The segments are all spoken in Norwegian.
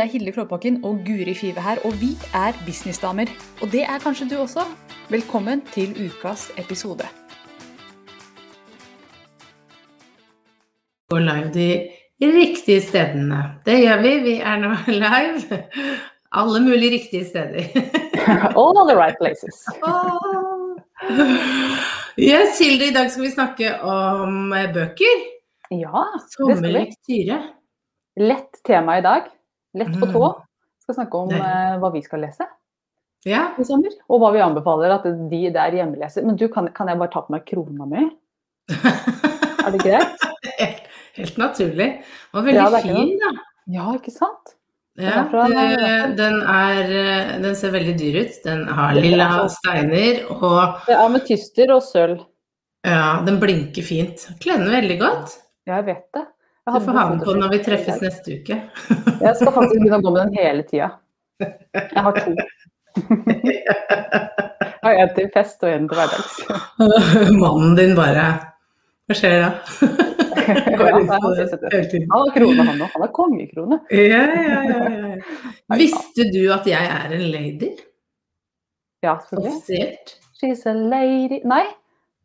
Det er Hilde Klåbakken og Guri Five her, og vi er businessdamer. Og det er kanskje du også. Velkommen til ukas episode. Gå live de riktige stedene. Det gjør vi. Vi er nå live. Alle mulige riktige steder. All the right places. Yes, Hilde, i dag skal vi snakke om bøker. Ja, det skal vi. Sommerlektyre. Lett tema i dag. Lett på tå. Mm. Skal snakke om eh, hva vi skal lese Ja. i sommer. Og hva vi anbefaler at de der hjemmeleser. Men du, kan, kan jeg bare ta på meg krona mi? Er det greit? Helt, helt naturlig. var veldig Ja, fin, da. Ja, ikke sant? Ja, den den, er, eh, den ser veldig dyr ut. Den har lilla steiner, og Det er ametyster og sølv. ja, den blinker fint. Kler den veldig godt. Jeg vet det. Jeg Du får ha den på når vi treffes neste uke. Jeg skal faktisk begynne å gå med den hele tida. Jeg har to. Jeg har en til fest og en til hverdags. Mannen din bare Hva skjer da? Ja, han har krone, han òg. Han har kongekrone. Ja, ja, ja, ja. Visste du at jeg er en lady? Ja, selvfølgelig. Offisielt. She's a lady Nei,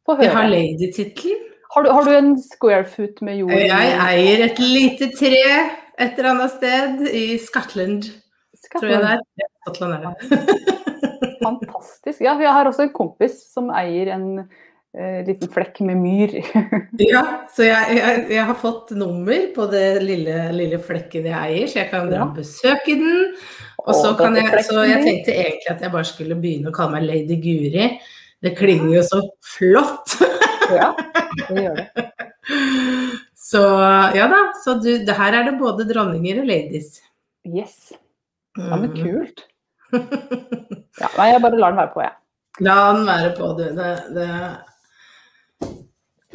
få Jeg har høre. lady-tittelen. Har du, har du en square foot med jord? Jeg eier et lite tre et eller annet sted i Scotland, tror jeg det er. Ja, er det. Fantastisk. Ja, jeg har også en kompis som eier en eh, liten flekk med myr. Ja, så jeg, jeg, jeg har fått nummer på det lille, lille flekken jeg eier, så jeg kan dra Ja. og besøke den. Og så kan jeg, så jeg tenkte egentlig at jeg bare skulle begynne å kalle meg Lady Guri. Det klinger jo så flott. ja, det gjør det. Så ja da, så du, det her er det både dronninger og ladies. Yes. Ja, men Mm. kult. Ja, nei, jeg bare lar den være på, jeg. La den være på, du. Det, det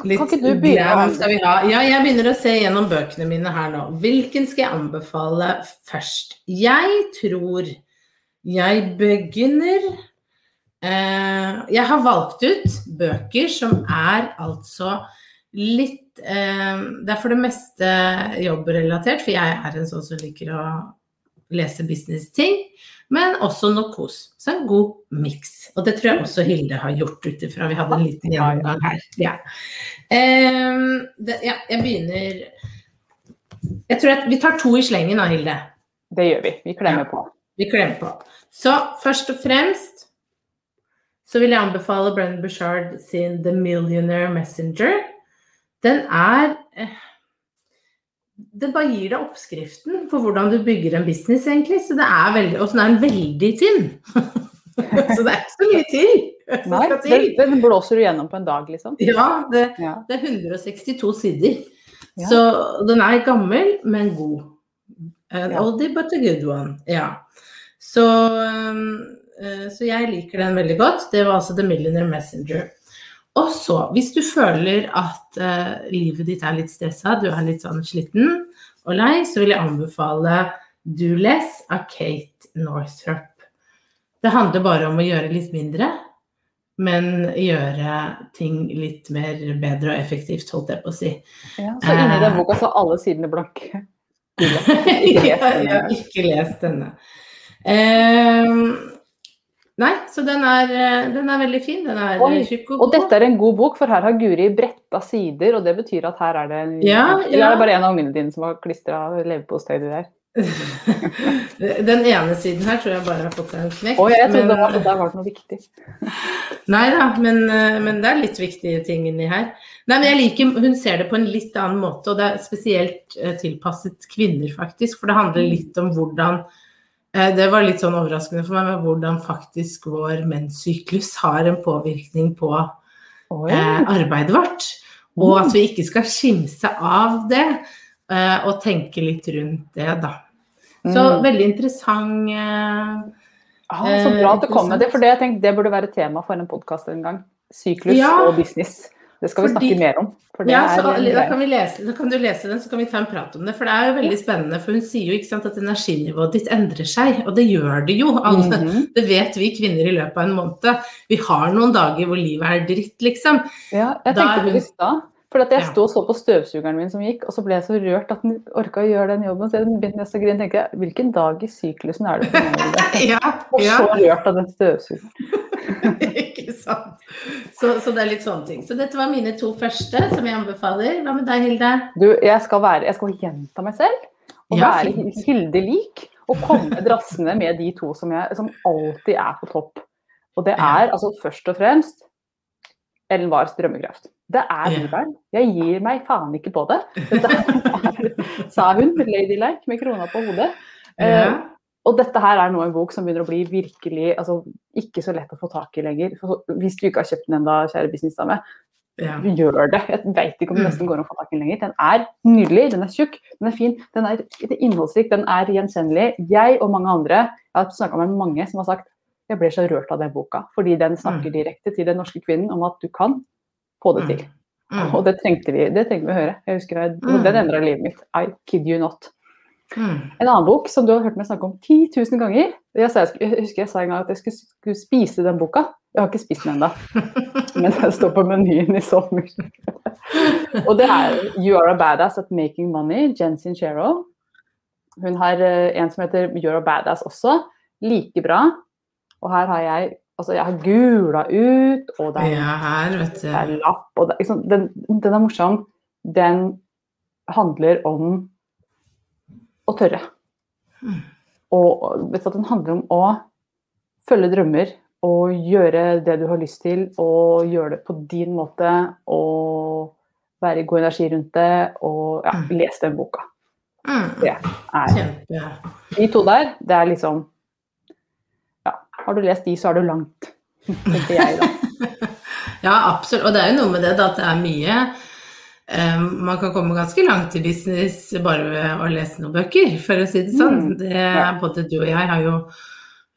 Litt Kan ikke du begynne, skal vi ha. Ja, jeg begynner å se gjennom bøkene mine her nå. Hvilken skal jeg anbefale først? Jeg tror jeg begynner Jeg har valgt ut bøker som er altså litt eh, Det er for det meste jobbrelatert, for jeg er en sånn som liker å lese business-ting men også noe kos. Så en god miks. Og det tror jeg også Hilde har gjort ut ifra vi hadde en liten gjennomgang her. Ja. Ehm, det, ja, jeg begynner Jeg tror at vi tar to i slengen da, Hilde. Det gjør vi. Vi klemmer på. Vi klemmer på. Så først og fremst så vil jeg anbefale Brennan Bushard sin The Millionaire Messenger. Den er Den Det bare gir deg oppskriften på hvordan du bygger en business, egentlig. Så det er veldig, og så er den veldig tynn. så det er ikke så mye til. Nei, den, den blåser du gjennom på en dag, liksom. Ja, det, Ja. det er 162 sider. Ja. Så den er gammel, men god. An Ja. oldie but a good one. Ja. Så, um, eh, så jeg liker den veldig godt. Det var altså The Millionaire Messenger. Og så, hvis du føler at uh, livet ditt er litt stressa, du er litt sånn sliten og lei, så vil jeg anbefale Do Less av Kate Northrup. Det handler bare om å gjøre litt mindre, men gjøre ting litt mer bedre og effektivt, holdt jeg på å si. Ja, så inni den boka så alle sidene blanke. Ikke jeg, denne. ikke lest denne. Ehm, nei, så den er, eh, den er veldig fin. Den er Oi, eh, tjukk og Og dette er en god bok, for her har Guri bretta sider, og det betyr at her er det en Ja, ja. er det bare en av ungene dine som har klistra leverpostei der? Den ene siden her tror jeg bare har fått seg en knekk. Å, jeg trodde men- det var, der var det noe viktig. Nei da, men, eh, men det er litt viktige ting inni her. Nei, men jeg liker, Hun ser det på en litt annen måte, og det er spesielt eh, tilpasset kvinner, faktisk. For det handler litt om hvordan eh, Det var litt sånn overraskende for meg, med hvordan faktisk vår menssyklus har en påvirkning på eh, arbeidet vårt. Og at vi ikke skal skimse av det, eh, og tenke litt rundt det, da. Så Mm. veldig interessant eh, Ah, så bra at du kom med det, for det, jeg tenkte, det burde være tema for en podkast en gang. Syklus Ja. og business. Det skal vi Fordi- snakke mer om. Ja, så, da, kan vi lese, da kan du lese den, så kan vi ta en prat om det. For det er jo veldig spennende, for hun sier jo sant, at energinivået ditt endrer seg, og det gjør det jo. Alle, -hmm. Det vet vi kvinner i løpet av en måned. Vi har noen dager hvor livet er dritt, liksom. Ja, jeg Da tenkte på det i stad. For jeg Ja. sto og så på støvsugeren min som gikk, og så ble jeg så rørt at den orka å gjøre den jobben. Så jeg begynte nesten å grine. tenker jeg, Hvilken dag i syklusen er det meg? Hilde? Ja, Og så rørt av den støvsugeren. Ikke sant. Så, så det er litt sånne ting. Så dette var mine to første som jeg anbefaler. Hva med deg, Hilde? Du, jeg skal, være, jeg skal gjenta meg selv og Ja, være fint. Hilde lik. Og komme drassende med de to som, jeg, som alltid er på topp. Og det Ja. er altså først og fremst Ellen Wahrs drømmekraft. Det er Ja. Bibelen. Jeg gir meg faen ikke på det. Dette er, sa hun, ladylike, med krona på hodet. Eh, Ja. Og dette her er nå en bok som begynner å bli virkelig altså, ikke så lett å få tak i lenger. Hvis du ikke har kjøpt den ennå, kjære businessdame, Ja. gjør det. Jeg vet ikke om det Mm. nesten går an å få tak i den lenger. Den er nydelig, den er tjukk, den er fin, den er innholdsrik, den er gjenkjennelig. Jeg og mange andre, jeg har snakka med mange som har sagt jeg ble så rørt av den boka, fordi den snakker Mm. direkte til den norske kvinnen om at du kan få det Mm. til. Og det trengte vi, det trengte vi å høre. Jeg husker jeg. Den endra livet mitt. I kid you not. Mm. En annen bok som du har hørt meg snakke om 10 000 ganger. Jeg, sa, jeg, husker jeg sa en gang at jeg skulle, skulle spise den boka. Jeg har ikke spist den ennå, men den står på menyen i sommer. Og det er You Are a Badass at Making Money, Jen Sincero. Hun har eh, en som heter You're a Badass også. Like bra. Og her har jeg Altså, jeg har gula ut, og det er Ja, her, vet det er lapp, og det, liksom, den, den er morsom. Den handler om å tørre. Mm. Og og vet du, at den handler om å følge drømmer og gjøre det du har lyst til, og gjøre det på din måte. Og være i god energi rundt det, og ja, Mm. les den boka. Mm. Det er Kjempe. De to der, det er liksom Ja, har du lest de, så er du langt, tenker jeg da. Ja, absolutt. Og det er jo noe med det da, at det er mye Man kan komme ganske langt i business bare ved å lese noen bøker, for å si det sånn. Mm. Det, både du og jeg har jo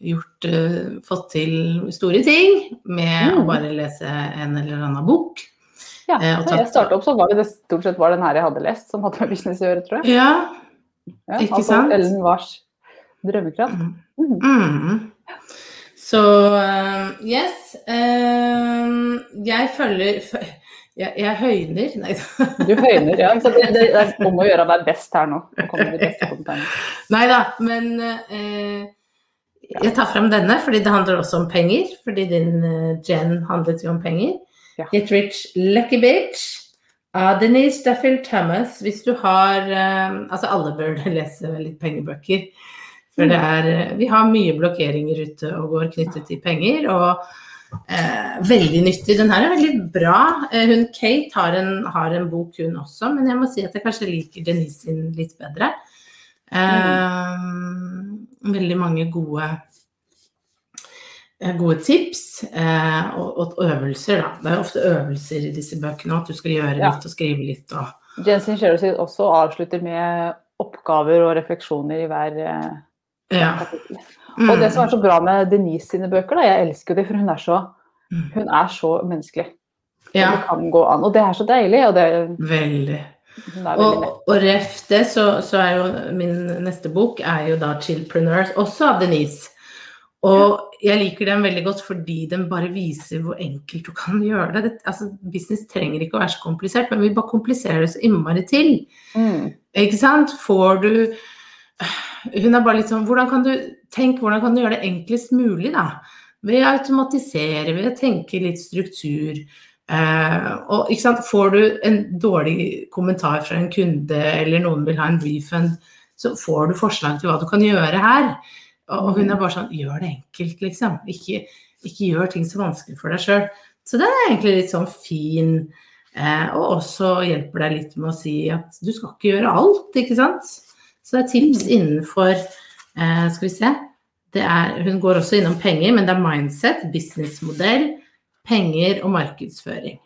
gjort, eh, fått til store ting med å Mm. bare lese en eller annen bok. Ja, Eh, da jeg starta opp, så var det, det stort sett var den her jeg hadde lest, som hadde med business å gjøre, tror jeg. Ja. Ja, Ikke altså sant? Ellen Wars drømmekraft. Mm. Mm. Mm. Så eh, yes. eh, jeg følger fø- jeg, jeg høyner Nei da. Du høyner, ja. Så det, det er om å gjøre å være best her nå. Nei da, men eh, jeg tar frem denne fordi det handler også om penger. Fordi din uh, Jen handlet jo om penger. Ja. Get Rich Lucky Bitch av Denise Duffield Thomas. Hvis du har eh, Altså alle bør lese litt pengebøker. For det er eh, Vi har mye blokkeringer ute og går knyttet til penger. og Eh, veldig nyttig. Den her er veldig bra. Eh, hun Kate har en, har en bok, hun også, men jeg må si at jeg kanskje liker Denise sin litt bedre. Eh, Veldig mange gode, eh, gode tips eh, og, og øvelser, da. Det er ofte øvelser i disse bøkene, at du skal gjøre Ja. litt og skrive litt og Jensen Sherrod også avslutter med oppgaver og refleksjoner i hver eh, Ja. kapittel. Og det som er så bra med Denise sine bøker, da, jeg elsker det, for hun er så, Mm. hun er så menneskelig. ja, Det kan gå an. Og det er så deilig. Og det, veldig. Og, og ref det, så, så er jo min neste bok er jo da 'Chillpreneurs', også av Denise. Og jeg liker den veldig godt fordi den bare viser hvor enkelt du kan gjøre det. det altså, business trenger ikke å være så komplisert, men vi bare kompliserer det så innmari til. Mm. Ikke sant? Får du Hun er bare litt sånn hvordan kan du, Tenk hvordan kan du gjøre det enklest mulig, da. Ved å automatisere, ved å tenke litt struktur. Eh, og ikke sant? Får du en dårlig kommentar fra en kunde, eller noen vil ha en refund, så får du forslag til hva du kan gjøre her. Og hun er bare sånn Gjør det enkelt, liksom. Ikke, ikke gjør ting så vanskelig for deg sjøl. Så den er egentlig litt sånn fin. Eh, og også hjelper deg litt med å si at du skal ikke gjøre alt, ikke sant. Så det er tips innenfor eh, Skal vi se. Det er, hun går også innom penger, men det er mindset, businessmodell, penger og markedsføring.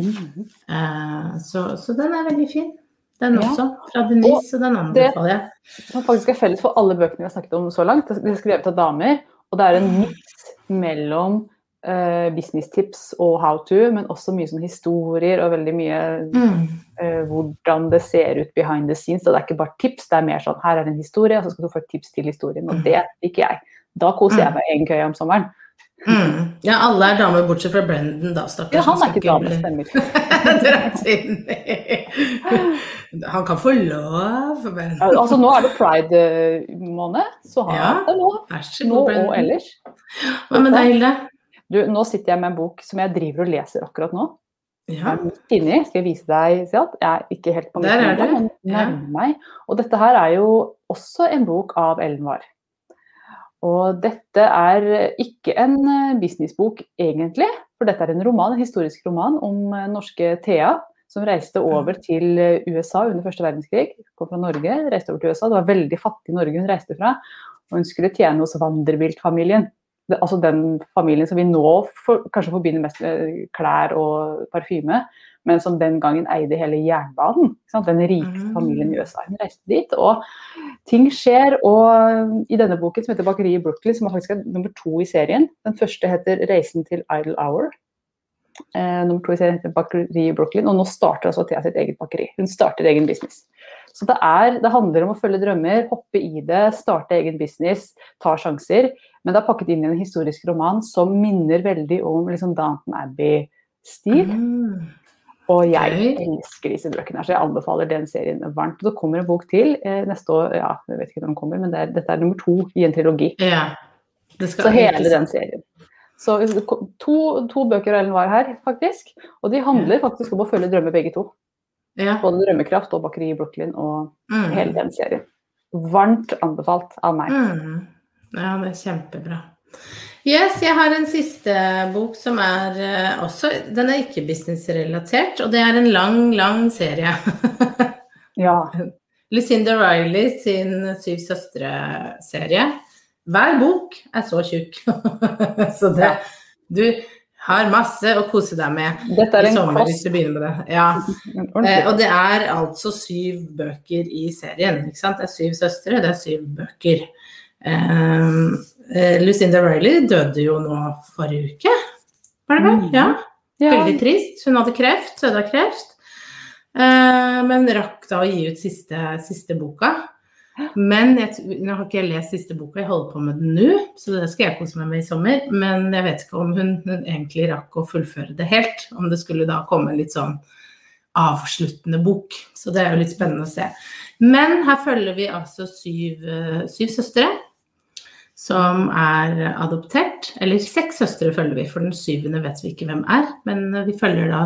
Mm. Eh, så, så den er veldig fin. Den Ja. også, fra Denise, og den anbefaler jeg. Som faktisk er felles for alle bøkene vi har snakket om så langt. De er skrevet av damer. Og det er en miks mellom eh, businesstips og how to, men også mye sånn historier og veldig mye Mm. uh, hvordan det ser ut behind the scenes. Og det er ikke bare tips, det er mer sånn her er det en historie, og så skal du få et tips til historien. Og det liker jeg. Da koser jeg meg egentlig om sommeren. Mm. Ja, alle er damer bortsett fra Brendan, da, stakkars. Ja, han er ikke dame, stemmer. Han kan få lov. Men... Ja, Altså, nå er det pride-måned, så har Ja. han det nå. Nå og ellers. Hva med deg, Hilde? Du, nå sitter jeg med en bok som jeg driver og leser akkurat nå. Jeg Ja. er midt inni. Skal jeg vise deg, Siat? Jeg er ikke helt på Der er du. men nærmer meg. Og dette her er jo også en bok av Ellen Wahr. Og dette er ikke en eh, businessbok egentlig, for dette er en roman, en historisk roman om eh, norske Thea, som reiste over til eh, USA under første verdenskrig. Kom fra Norge, reiste over til USA. Det var veldig fattig Norge hun reiste fra. Og hun skulle tjene hos Vanderbilt-familien. Altså den familien som vi nå for, kanskje forbinder mest med klær og parfyme, men som den gangen eide hele jernbanen. Den rikeste Mm. familien i USA. Hun reiste dit, og ting skjer. Og i denne boken som heter 'Bakeriet i Brooklyn', som faktisk er nummer to i serien Den første heter 'Reisen til Idle Hour'. Eh, nummer to i serien heter 'Bakeriet i Brooklyn', og nå starter altså Thea sitt eget bakeri. Hun starter egen business. Så det, er, det handler om å følge drømmer, hoppe i det, starte egen business, ta sjanser. Men det er pakket inn i en historisk roman som minner veldig om liksom Downton Abbey-stil. Mm. Og jeg elsker disse bøkene, så jeg anbefaler den serien varmt. Det kommer en bok til eh, neste år, ja, jeg vet ikke når den kommer, men det er, dette er nummer to i en trilogi. Ja. Så hele den serien. Så to, to bøker av Ellen var her, faktisk. Og de handler faktisk om å følge drømmer, begge to. Ja. Både 'Rømmekraft' og 'Bakeri i Brooklyn' og Mm. hele den serien. Varmt anbefalt av meg. Mm. Ja, det er kjempebra. Yes, jeg har en siste bok som er uh, også Den er ikke businessrelatert, og det er en lang, lang serie. Ja. Lucinda Riley sin Syv søstre-serie. Hver bok er så tjukk. så det Du har masse å kose deg med i en sommer hvis du begynner med det. Ja. Eh, og det er altså syv bøker i serien. Ikke sant? Det er syv søstre, det er syv bøker. Eh, eh, Lucinda Riley døde jo nå forrige uke, var det vel? Ja. Ja, Veldig trist. Hun hadde kreft, døde av kreft. Eh, men rakk da å gi ut siste, siste boka. Men jeg, jeg, har ikke lest siste boka, jeg holder på med den nå, så det skal jeg kose meg med i sommer. Men jeg vet ikke om hun, hun egentlig rakk å fullføre det helt. Om det skulle da komme litt sånn avsluttende bok. Så det er jo litt spennende å se. Men her følger vi altså syv, eh, syv søstre som er adoptert. Eller seks søstre følger vi, for den syvende vet vi ikke hvem er. Men eh, vi følger da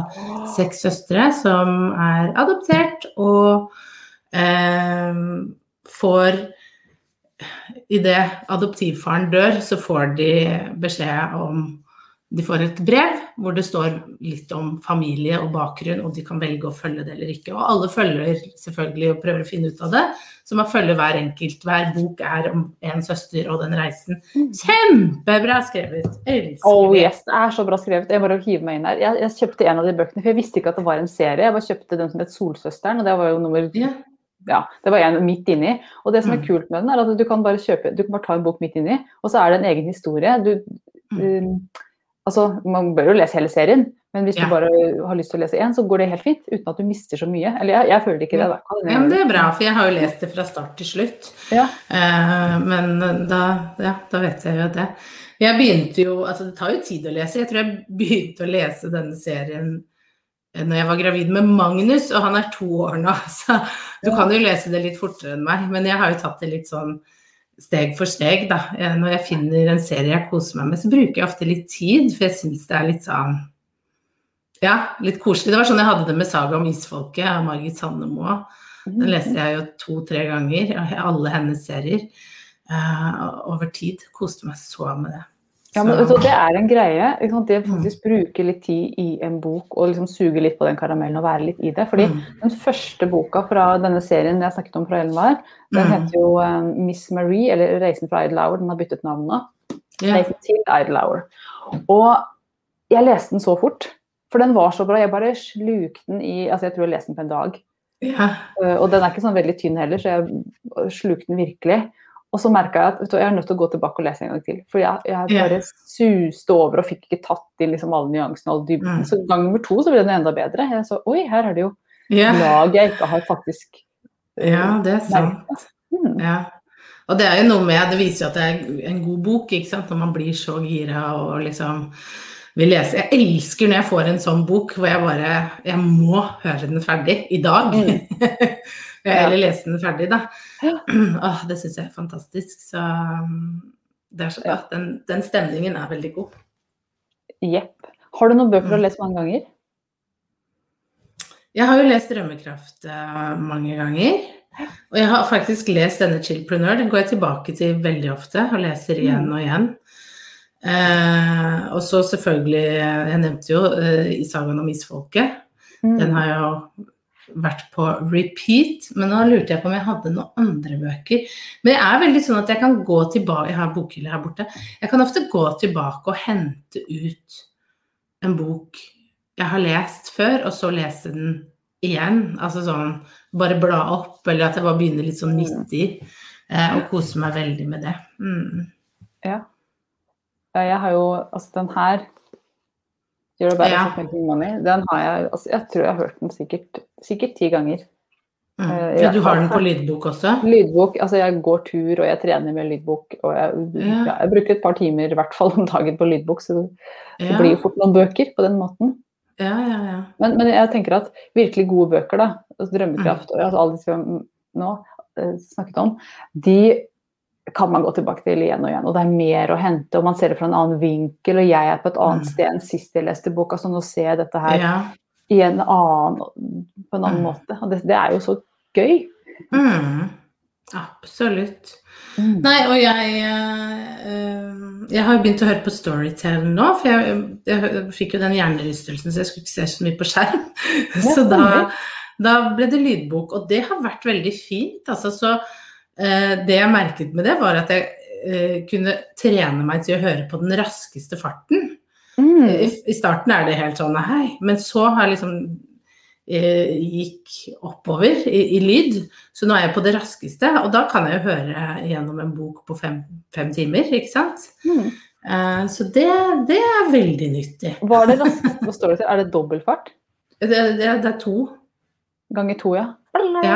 seks søstre som er adoptert og eh, får Idet adoptivfaren dør, så får de beskjed om De får et brev hvor det står litt om familie og bakgrunn, og de kan velge å følge det eller ikke. Og alle følger selvfølgelig og prøver å finne ut av det. Så man følger hver enkelt. Hver bok er om en søster og den reisen. Kjempebra skrevet! Elsker Oh yes, det er så bra skrevet. Jeg bare hiver meg inn der. Jeg, jeg kjøpte en av de bøkene, for jeg visste ikke at det var en serie. Jeg bare kjøpte den som het Solsøsteren, og det var jo nummer Ja. det var en midt inni. Og det som er Mm. kult med den, er at du kan bare kjøpe, du kan bare ta en bok midt inni, og så er det en egen historie. Du, Mm. um, altså, man bør jo lese hele serien, men hvis Ja. du bare har lyst til å lese én, så går det helt fint, uten at du mister så mye. Eller jeg, jeg føler ikke det, da. Ja, men det er bra, for jeg har jo lest det fra start til slutt. Ja. Uh, men da, ja, da vet jeg jo det. Jeg begynte jo Altså, det tar jo tid å lese. Jeg tror jeg begynte å lese denne serien når jeg var gravid med Magnus, og han er to år nå, så du kan jo lese det litt fortere enn meg. Men jeg har jo tatt det litt sånn steg for steg, da. Eh, Når jeg finner en serie jeg koser meg med, så bruker jeg ofte litt tid, for jeg syns det er litt sånn ja, litt koselig. Det var sånn jeg hadde det med Saga om isfolket av Margit Sandemo. Den leste jeg jo to-tre ganger, alle hennes serier. Uh, over tid. Koste meg så med det. Ja, men Så- Det er en greie. Det å Mm. faktisk bruke litt tid i en bok og liksom suge litt på den karamellen og være litt i det. Fordi Mm. den første boka fra denne serien jeg snakket om fra Ellen War, den Mm. heter jo eh, Miss Marie, eller 'Reisen fra Idlehour'. Den har byttet navn nå. Yeah. Reisen til Idlehour. Og jeg leste den så fort. For den var så bra. Jeg bare slukte den i Altså, jeg tror jeg leste den på en dag. Yeah. Og den er ikke sånn veldig tynn heller, så jeg slukte den virkelig. Og så merka jeg at du, jeg er nødt til å gå tilbake og lese en gang til. For jeg, jeg bare bare suste over og fikk ikke tatt i liksom alle nyansene og all dybden. Mm. Så gang nummer to så ble den enda bedre. Jeg så oi, her er det jo yeah. lag jeg ikke har faktisk ja, det er sant. Mm. Ja. Og det er jo noe med Det viser jo at det er en god bok, ikke sant, når man blir så gira og liksom vil lese. Jeg elsker når jeg får en sånn bok hvor jeg bare Jeg må høre den ferdig i dag. Eller lese den ferdig, da. Åh, det syns jeg er fantastisk. Så det er så, ja, den, den stemningen er veldig god. Jepp. Har du noen bøker du har lest mange ganger? Jeg har jo lest 'Drømmekraft' uh, mange ganger. Og jeg har faktisk lest denne 'Chillpreneur'. Den går jeg tilbake til veldig ofte og leser igjen og igjen. Uh, og så selvfølgelig Jeg nevnte jo uh, i sagaen om isfolket. Mm. Den har jeg jo vært på repeat. Men nå lurte jeg på om jeg hadde noen andre bøker. Men jeg er veldig sånn at jeg kan gå tilbake Jeg har bokhylle her borte. Jeg kan ofte gå tilbake og hente ut en bok jeg har lest før, og så lese den igjen. Altså sånn bare bla opp, eller at jeg bare begynner litt sånn midt i. Eh, og kose meg veldig med det. Mm. Ja. Jeg har jo Altså den her You're about ja. money, den har jeg altså, Jeg tror jeg har hørt den sikkert, sikkert ti ganger. Mm. Uh, ja, du har den på lydbok også? Lydbok. Altså jeg går tur og jeg trener med lydbok. Og jeg, ja. Ja, jeg bruker et par timer i hvert fall om dagen på lydbok, så det blir jo fort noen bøker på den måten. Ja, ja, ja. Men, men, jeg tenker at virkelig gode bøker, da, altså Drømmekraft og altså alle disse vi har nå uh, snakket om, de kan man gå tilbake til igjen og igjen. Og det er mer å hente, og man ser det fra en annen vinkel. Og jeg er på et annet mm. sted enn sist jeg leste boka, så nå ser jeg dette her ja. i en annen, på en annen mm. måte. Og det, det, er jo så gøy. Mm. Absolutt. Mm. Nei, og jeg øh, Jeg har jo begynt å høre på Storytell nå, for jeg, jeg fikk jo den hjernerystelsen, så jeg skulle ikke se så mye på skjerm. så da, da, ble det lydbok, og det har vært veldig fint. Altså, så det jeg merket med det, var at jeg øh, kunne trene meg til å høre på den raskeste farten. Mm. I, starten er det helt sånn hei, men så har jeg liksom Eh, gikk oppover i, i, lyd. Så nå er jeg på det raskeste, og da kan jeg jo høre gjennom en bok på fem, fem timer, ikke sant. Mm. Så det, det, er veldig nyttig. Hva er det raskeste? Hva står det til? Er det dobbeltfart? Det, det, det er to. Ganger to, ja. ja.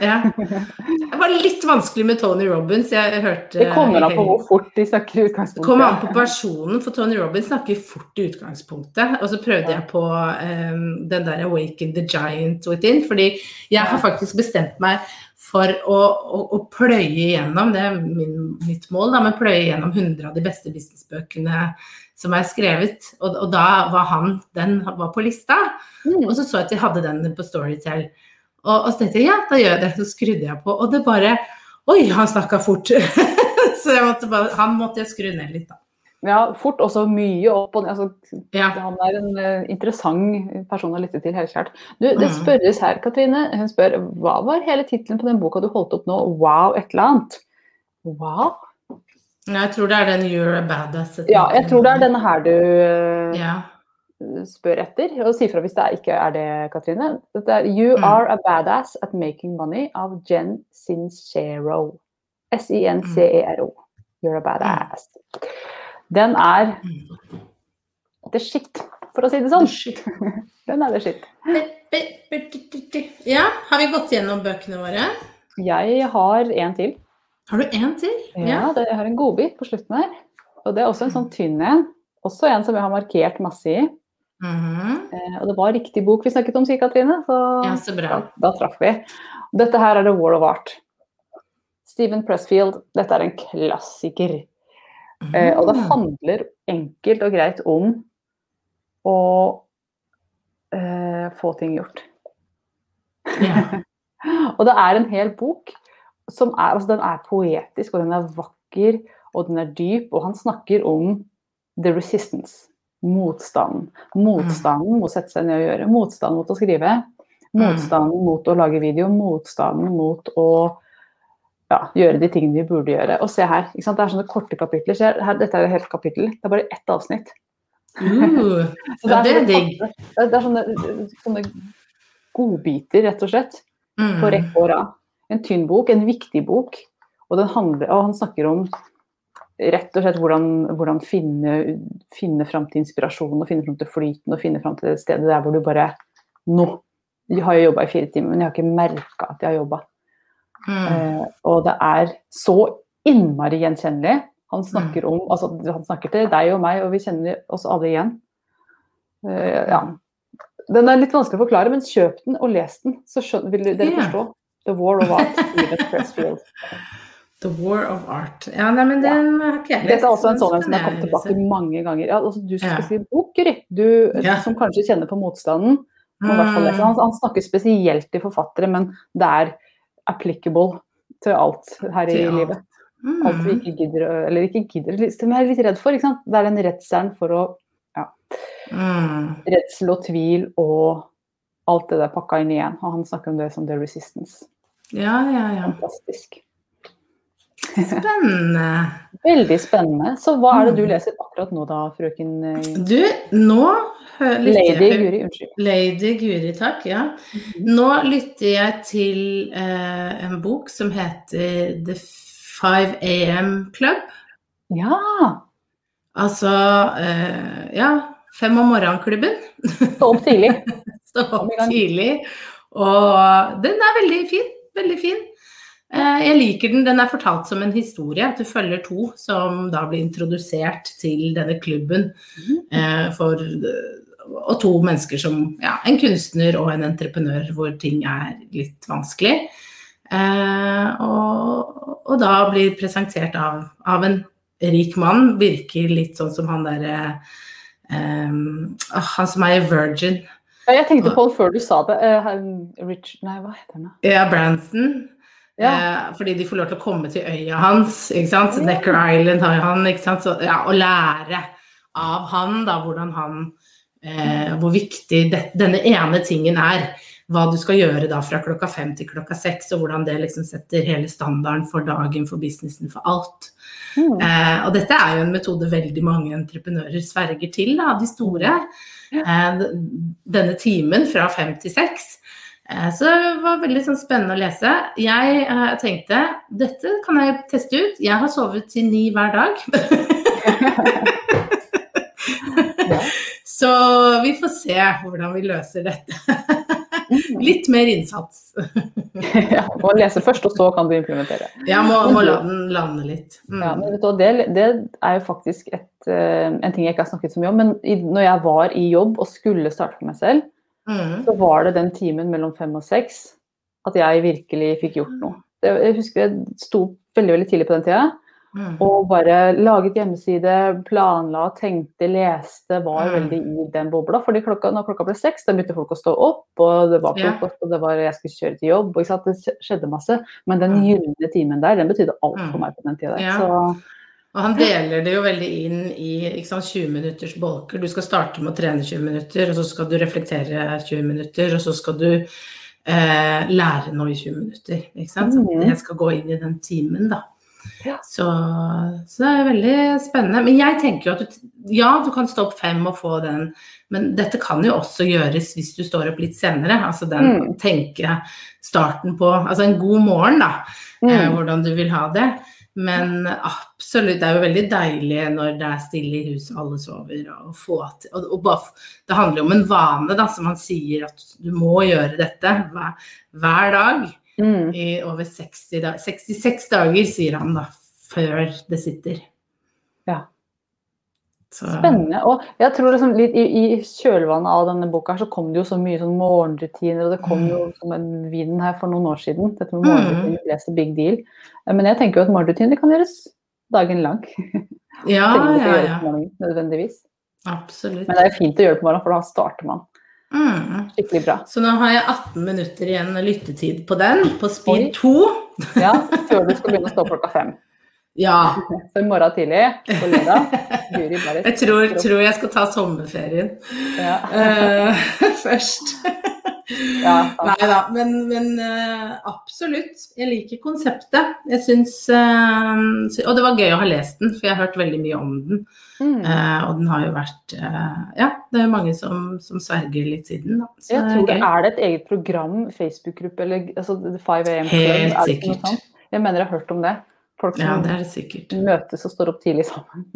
Ja. Det var litt vanskelig med Tony Robins. Jeg hørte Det kommer an på hvor fort de snakker i utgangspunktet. Det kommer an på personen, for Tony Robins snakker fort i utgangspunktet. Og så prøvde jeg på um, den der 'Awaken the Giant Within', fordi jeg har faktisk bestemt meg for å, å, å pløye igjennom, det er min, mitt mål, da, men pløye igjennom 100 av de beste businessbøkene som er skrevet. Og, og da var han, den var på lista. Mm. Og så så jeg at de hadde den på Storytel. Og, og så tenkte jeg ja, da gjør jeg det. Så skrudde jeg på, og det bare Oi, han snakka fort! så måtte bare, han måtte jeg skru ned litt, da. Ja, fort også mye opp og ned. Altså, ja. Han er en uh, interessant person å lytte til, helt klart. Du, det spørres her, Katrine. Hun spør hva var hele tittelen på den boka du holdt opp nå? Wow, et eller annet. Wow? Jeg tror det er den You're a Badass. Ja, jeg tror det er denne her du uh, ja spør etter. Og si fra hvis det ikke er det, Katrine. Dette er You mm. are a badass at making money av Jen Sincero. S-i-n-c-e-r-o. You're a badass. Den er the shit, for å si det sånn. Den er the shit. Ja, har vi gått gjennom bøkene våre? Jeg har en til. Har du en til? Ja, det, jeg har en godbit på slutten her. Og det er også en sånn tynn en. Også en som jeg har markert masse i. Mm -hmm. eh, og det var riktig bok vi snakket om, sier Katrine. Så, ja, så da, da, traff vi. Dette her er The War of Art. Stephen Pressfield, dette er en klassiker. Mm. Og det handler enkelt og greit om å uh, få ting gjort. Yeah. og det er en hel bok som er, altså den er poetisk, og den er vakker, og den er dyp, og han snakker om the resistance motstanden. Motstanden mot å sette seg ned og gjøre. Motstanden mot å skrive. Motstanden mot å lage video. Motstanden mot å ja, gjøre de tingene vi burde gjøre. Og se her, det er sånne korte kapitler. Her, dette er jo et helt kapittel. Det er bare ett avsnitt. Uh, det, er det, er det er sånne, sånne godbiter, rett og slett, mm. på rekke og rad. En tynn bok, en viktig bok. Og, handler, og han snakker om rett og slett hvordan, hvordan finne, finne fram til inspirasjon og finne fram til flyten og finne fram til det stedet der hvor du bare Nå! Har jeg jobba i fire timer, men jeg har ikke merka at jeg har jobba. Mm. Eh, og det er så innmari gjenkjennelig. Han snakker om altså Han snakker til deg og meg, og vi kjenner oss alle igjen. Uh, ja. Den er litt vanskelig å forklare, men kjøp den og les den, så skjønner, vil dere forstå. forstå. The War of Art, Stephen Pressfield. The War of Art. Ja, nei, men den har ikke jeg lest. Dette er også en sånn en som har kommet tilbake til mange ganger. Ja, altså, du skal Ja. si bok, Guri, du Ja. som kanskje kjenner på motstanden. Mm. Han, han snakker spesielt til forfattere, men det er applicable til alt her i alt. livet. Alt vi Mm. ikke gidder, eller ikke gidder, som jeg er litt redd for. Ikke sant? Det er den redselen for å Mm. Redsel og tvil og alt det der pakka inn igjen. Og han snakker om det som the resistance. Ja, ja, ja. Fantastisk. Spennende. Veldig spennende. Så hva er det du leser akkurat nå da, frøken eh, Du, nå Lady Guri? Unnskyld. Lady Guri, takk. Ja. Nå lytter jeg til eh, en bok som heter The 5 AM Club. Ja! Altså eh, ja, Fem om morgenen-klubben. Stå opp tidlig. Stå opp tidlig. Og den er veldig fin. Veldig fin. Eh, Jeg liker den. Den er fortalt som en historie. At du følger to som da blir introdusert til denne klubben. eh, For, og to mennesker som ja, En kunstner og en entreprenør hvor ting er litt vanskelig. Eh, og, og da blir presentert av, av en rik mann. Virker litt sånn som han derre eh, Han som er i Virgin. Ja, jeg tenkte på det før du sa det. Uh, Rich Nei, hva heter han? Ja, Branson. Ja. Eh, fordi de får lov til å komme til øya hans. ikke sant? Necker Island har han. ikke sant? Så, ja, og lære av han da, hvordan han eh, Hvor viktig det, denne ene tingen er. Hva du skal gjøre da fra klokka fem til klokka seks, og hvordan det liksom setter hele standarden for dagen, for businessen, for alt. Mm. Eh, og dette er jo en metode veldig mange entreprenører sverger til, da, de store. Eh, denne timen fra fem til seks. Eh, så det var veldig sånn, spennende å lese. Jeg uh, tenkte dette kan jeg teste ut. Jeg har sovet til ni hver dag. Så vi får se hvordan vi løser dette. Mm. Litt mer innsats. ja, må lese først, og så kan du implementere. Ja, må, må la den lande litt. Mm. Ja, men vet du, det, det er jo faktisk et, eh, en ting jeg ikke har snakket så mye om. Men i, når jeg var i jobb og skulle starte for meg selv, Mm. så var det den timen mellom fem og seks at jeg virkelig fikk gjort noe. Jeg husker jeg sto veldig veldig tidlig på den tida Mm. og bare laget hjemmeside, planla, tenkte, leste, var Mm. veldig i den bobla. fordi klokka, når klokka ble seks, da begynte folk å stå opp, og det var frokost, og det var jeg skulle kjøre til jobb. og Det skjedde masse. Men den Mm. gylne timen der, den betydde alt for Mm. meg på den tida. Så Og han deler det jo veldig inn i ikke sant, 20 minutters bolker. Du skal starte med å trene 20 minutter, og så skal du reflektere 20 minutter, og så skal du eh, lære noe i 20 minutter. Ikke sant? Så Mhm. jeg skal gå inn i den timen, da. Ja. Så, så det er veldig spennende. Men jeg tenker jo at du, ja, du kan stå opp fem og få den, men dette kan jo også gjøres hvis du står opp litt senere. Altså den Mm. tenke starten på Altså en god morgen, da eh, mm. hvordan du vil ha det. Men absolutt, det er jo veldig deilig når det er stille i huset, alle sover. Og få til, og, og bare, det handler jo om en vane, da, som man sier at du må gjøre dette hver, hver dag Mm. i over 60 dager. 66 dager, sier han da, før det sitter. Ja. Så, Spennende. Og jeg tror liksom litt i, i kjølvannet av denne boka her, så kom det jo så mye sånn morgenrutiner, og det kom jo som en vind her for noen år siden. Dette med Mm. morgenrutiner ble så big deal. Eh, Men jeg tenker jo at morgenrutiner kan gjøres dagen lang. ja, ja, ja. morgenen, nødvendigvis. Absolutt. Men det er fint å gjøre det på morgenen, for da starter man Mm. skikkelig bra. Så nå har jeg 18 minutter igjen lyttetid på den, på speed 2. Ja, før du skal begynne å stå klokka fem. Ja, Så i morgen tidlig på lørdag Jeg tror, tror jeg skal ta sommerferien ja. uh, først. Ja, Nei da, men, men uh, absolutt. Jeg liker konseptet. Jeg syns uh, Og det var gøy å ha lest den, for jeg har hørt veldig mye om den. Mm. Og den har jo vært Ja, det er jo mange som, som sverger litt siden, da. Så Jeg tror det er, er det et eget program, Facebook-gruppe, eller altså 5 AM Club? Helt er sikkert. Jeg mener jeg har hørt om det. Folk Ja, som det er det møtes og står opp tidlig sammen.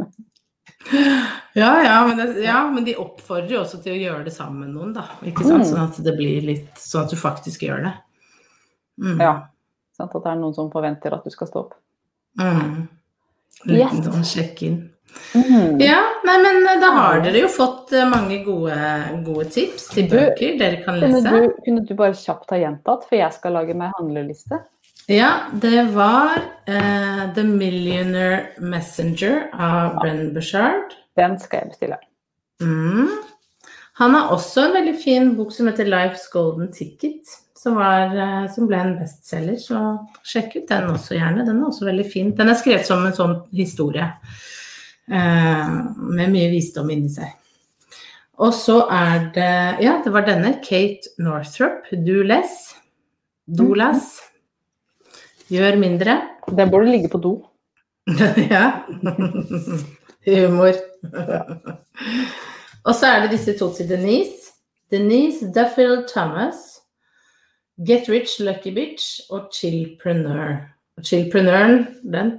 Ja, ja men, det, ja, men de oppfordrer jo også til å gjøre det sammen med noen, da. Ikke sant? Mm. Sånn at det blir litt Sånn at du faktisk gjør det. Mm. Ja. Sant? At det er noen som forventer at du skal stå opp. Mm. Yes. Liten sånn sjekk-inn. Mm. Ja, nei, men eh, da har dere jo fått eh, mange gode, gode tips til Du, bøker dere kan Kunne lese. du, kunne du bare kjapt ha gjentatt, for jeg skal lage meg handleliste? Ja, det var uh, The Millionaire Messenger av Brenn Bushard. Den skal jeg bestille. Mm. Han har også en veldig fin bok som heter Life's Golden Ticket, som, var, uh, som ble en bestselger. Så sjekk ut den også gjerne. Den er også veldig fin. Den er skrevet som en sånn historie uh, med mye visdom inni seg. Og så er det Ja, det var denne. Kate Northrup. Du les. Gjør mindre. Den burde ligge på do. ja. Humor. Og så er det disse to til Denise. Denise Duffield Thomas. Get Rich Lucky Bitch og Chillpreneur. Og Chillpreneuren, den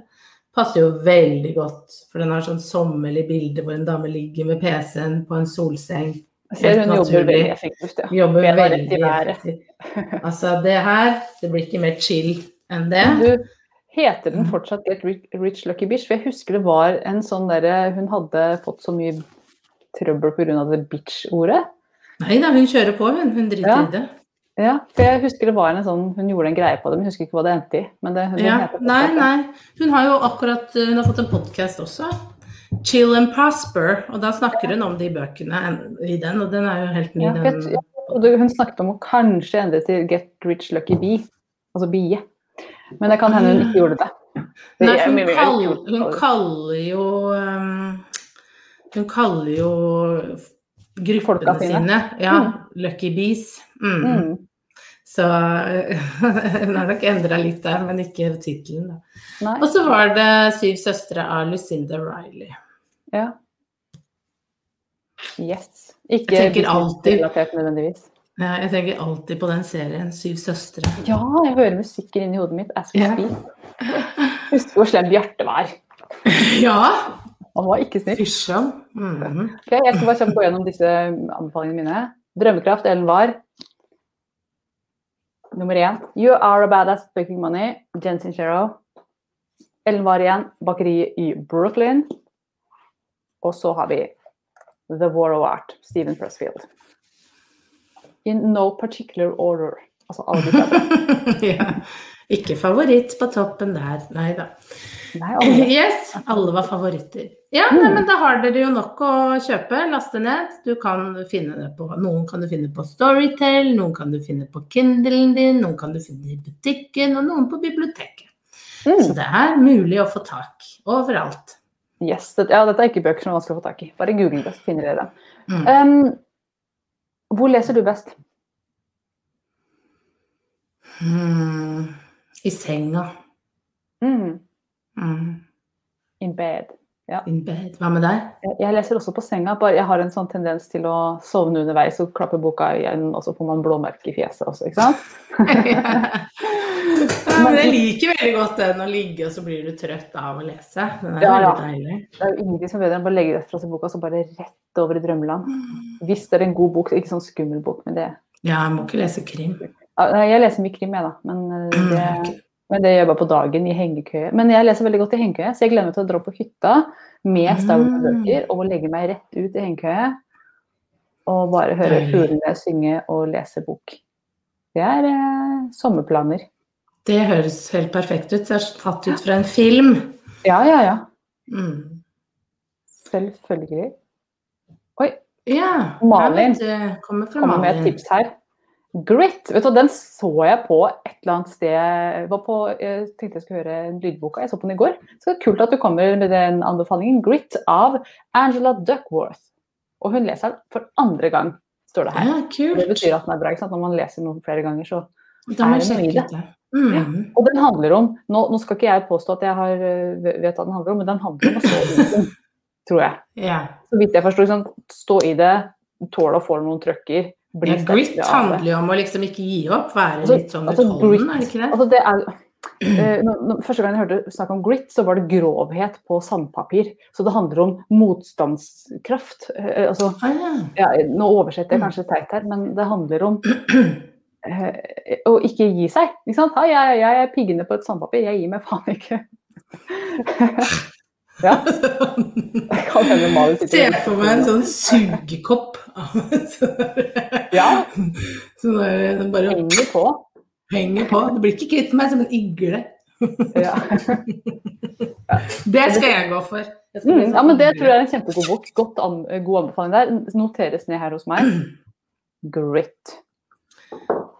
passer jo veldig godt, for den har sånn sommerlig bilde hvor en dame ligger med PC-en på en solseng. Jeg ser hun hun jobber naturlig. veldig effektivt, ja. Jobber veldig effektivt. Altså, det her, det blir ikke mer chill enn det. Du, heter den fortsatt Get Rich, Lucky Bitch? For jeg husker det var en sånn derre Hun hadde fått så mye trøbbel pga. det bitch-ordet. Nei da, hun kjører på, hun. Hun driter Ja. i det. Ja, for jeg husker det var en sånn Hun gjorde en greie på det, men jeg husker ikke hva det endte i. Men det, hun, Ja, heter nei, nei. Hun har jo akkurat hun har fått en podkast også. Chill and Prosper. Og da snakker hun om de bøkene i den, og den er jo helt ny. Ja, jeg, hun snakket om å kanskje endre til Get Rich Lucky Bee, altså bie. Men det kan hende hun ikke gjorde det. Det Nei, hun, mer hun kaller jo um, Hun kaller jo Folka gruppene sine. sine ja, Lucky Bees. Mm. Mm. Så hun har nok endra litt der, men ikke tittelen. Og så var det Syv søstre av Lucinda Riley. Ja. Yes. Ikke relatert nødvendigvis. Ja, jeg tenker alltid på den serien, Syv søstre. Ja, jeg hører musikken inni hodet mitt as we speak. Husker hvor slem Bjarte var. Ja! Han var ikke snill. Mm -hmm. okay, jeg skal bare gå gjennom disse anbefalingene mine. Drømmekraft, Ellen var. Nummer én. You are a badass making money, Jen Sincero. Ellen var igjen. Bakeriet i Brooklyn. Og så har vi The War of Art, Stephen Pressfield. In no particular order. Altså alle de er ja. Ikke favoritt på toppen der. Nei da. Nei, alle. Yes, alle var favoritter. Ja, nei, men da har dere jo nok å kjøpe. Laste ned. Du kan finne det på Noen kan du finne på Storytel, noen kan du finne på Kindlen din, noen kan du finne i butikken, og noen på biblioteket. Så Mm. det er mulig å få tak overalt. Yes, det, ja, dette er ikke bøker som er vanskelig å få tak i. Bare google det, så finner dere dem. Mm. Um, hvor leser du best? Mm, I senga. Mm. Mm. In bed. In bed. Hva med deg? Jeg, jeg leser også på senga, bare jeg har en sånn tendens til å sovne underveis og klappe boka igjen, og så får man blåmerke i fjeset også, ikke sant? men jeg liker veldig godt den å ligge, og så blir du trøtt av å lese. Den er Ja, veldig deilig. Det er jo ingenting som bedre enn å legge rett fra seg boka, og så bare rett over i drømmeland. Hvis det er en god bok, ikke sånn skummel bok, men det Ja, jeg må ikke lese krim. Jeg leser mye krim, jeg, da. Men eh, Mm, det, men det gjør jeg bare på dagen i hengekøye. Men jeg leser veldig godt i hengekøye, så jeg gleder meg til å dra på hytta med Star Mm. Wars-bøker og legge meg rett ut i hengekøye. Og bare høre fuglene synge og lese bok. Det er eh, sommerplaner. Det høres helt perfekt ut. Det er tatt ut fra en film. Ja, ja, ja. Mm. Selvfølgelig. Ja. Malin. kommer fra Kommer med et tips her. Grit. vet du, Den så jeg på et eller annet sted. Jeg, var på, jeg tenkte jeg skulle høre lydboka. Jeg så på den i går. Så det er kult at du kommer med den anbefalingen. 'Grit' av Angela Duckworth. Og hun leser den for andre gang, står det her. Ja, kult. Det betyr at den er bra. ikke sant? Når man leser noe flere ganger, så Da må er jeg sjekke ut det. Mm. Og den handler om Nå, nå skal ikke jeg påstå at jeg har, øh, vet hva den handler om, men den handler om å stå i det, tror jeg. Yeah. Så vidt jeg forstår. Sånn, stå i det, tåle å få noen trøkker. Bli ja. Grit handler jo om å liksom ikke gi opp, være Altså- litt sånn altså, utholden, grit- er det ikke det? Altså, det er, Uh, når, når, første gang jeg hørte snakk om grit, så var det grovhet på sandpapir. Så det handler om motstandskraft. Uh, altså, Ah, ja. ja, nå oversetter jeg kanskje teit her, men det handler om eh, eh, ikke gi seg. Ikke sant? Ja, jeg, jeg er piggende på et sandpapir, jeg gir meg faen ikke. ja. Jeg kan hende Mali Se sitter for meg en sånn sugekopp. Ja, Sånn der, den bare henger på. henger på. Du blir ikke kvitt meg som en igle. Ja. Det skal jeg gå for. Jeg Mm, ja, men det tror jeg er en kjempegod bok. Godt an god anbefaling der. Noteres ned her hos meg. Grit.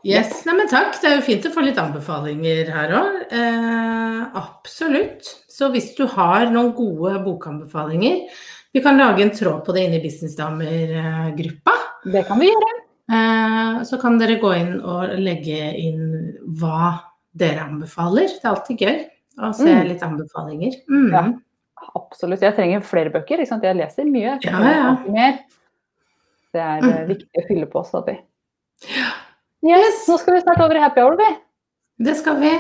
Yes, nei, men takk. Det er jo fint å få litt anbefalinger her òg. Eh, absolutt. Så hvis du har noen gode bokanbefalinger Vi kan lage en tråd på det inne i Businessdamer-gruppa. Det kan vi gjøre. Eh, så kan dere gå inn og legge inn hva dere anbefaler. Det er alltid gøy å se Mm. litt anbefalinger. Mm. Ja. Absolutt. Jeg trenger flere bøker. Ikke sant? Jeg leser mye. Jeg Ja, ja. mer. Det er eh, Mm. viktig å fylle på stadig. Yes, nå skal vi snart over i happy hour, vi. Det skal vi.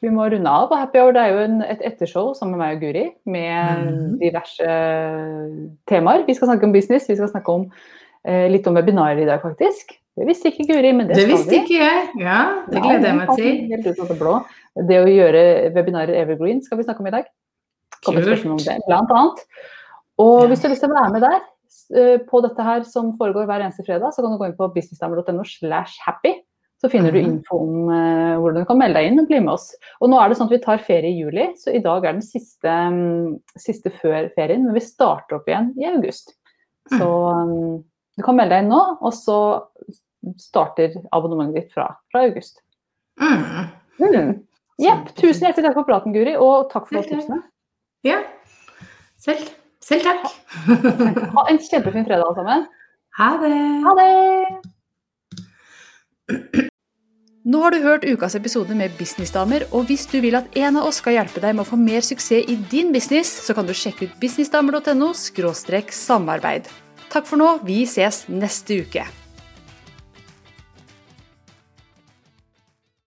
Vi må runde av. Happy hour det er jo en, et ettershow sammen med meg og Guri med Mhm. diverse temaer. Vi skal snakke om business, vi skal snakke om eh, litt om webinarer i dag, faktisk. Det visste ikke Guri, men det, Det visste vi. ikke jeg. Ja, det gleder jeg meg til. Det å gjøre webinarer evergreen skal vi snakke om i dag. Kommer spørsmål om det, blant annet. Og hvis du har lyst til å være med der på dette her som foregår hver eneste fredag, så kan du gå inn på businessdamer.no slash happy. Så finner du Mhm. info om eh, hvordan du kan melde deg inn og bli med oss. Og nå er det sånn at vi tar ferie i juli, så i dag er den siste, mm, siste før ferien. Men vi starter opp igjen i august. Så mm, du kan melde deg inn nå, og så starter abonnementet ditt fra, fra august. Mm. Mm. Jepp. Tusen hjertelig takk for praten, Guri, og takk for tipsene. Ja. Selv, selv takk. Ha en kjempefin fredag, alle sammen. Ha det. Ha det! Nå har du hørt ukas episode med Businessdamer, og hvis du vil at en av oss skal hjelpe deg med å få mer suksess i din business, så kan du sjekke ut businessdamer.no samarbeid. Takk for nå, vi ses neste uke.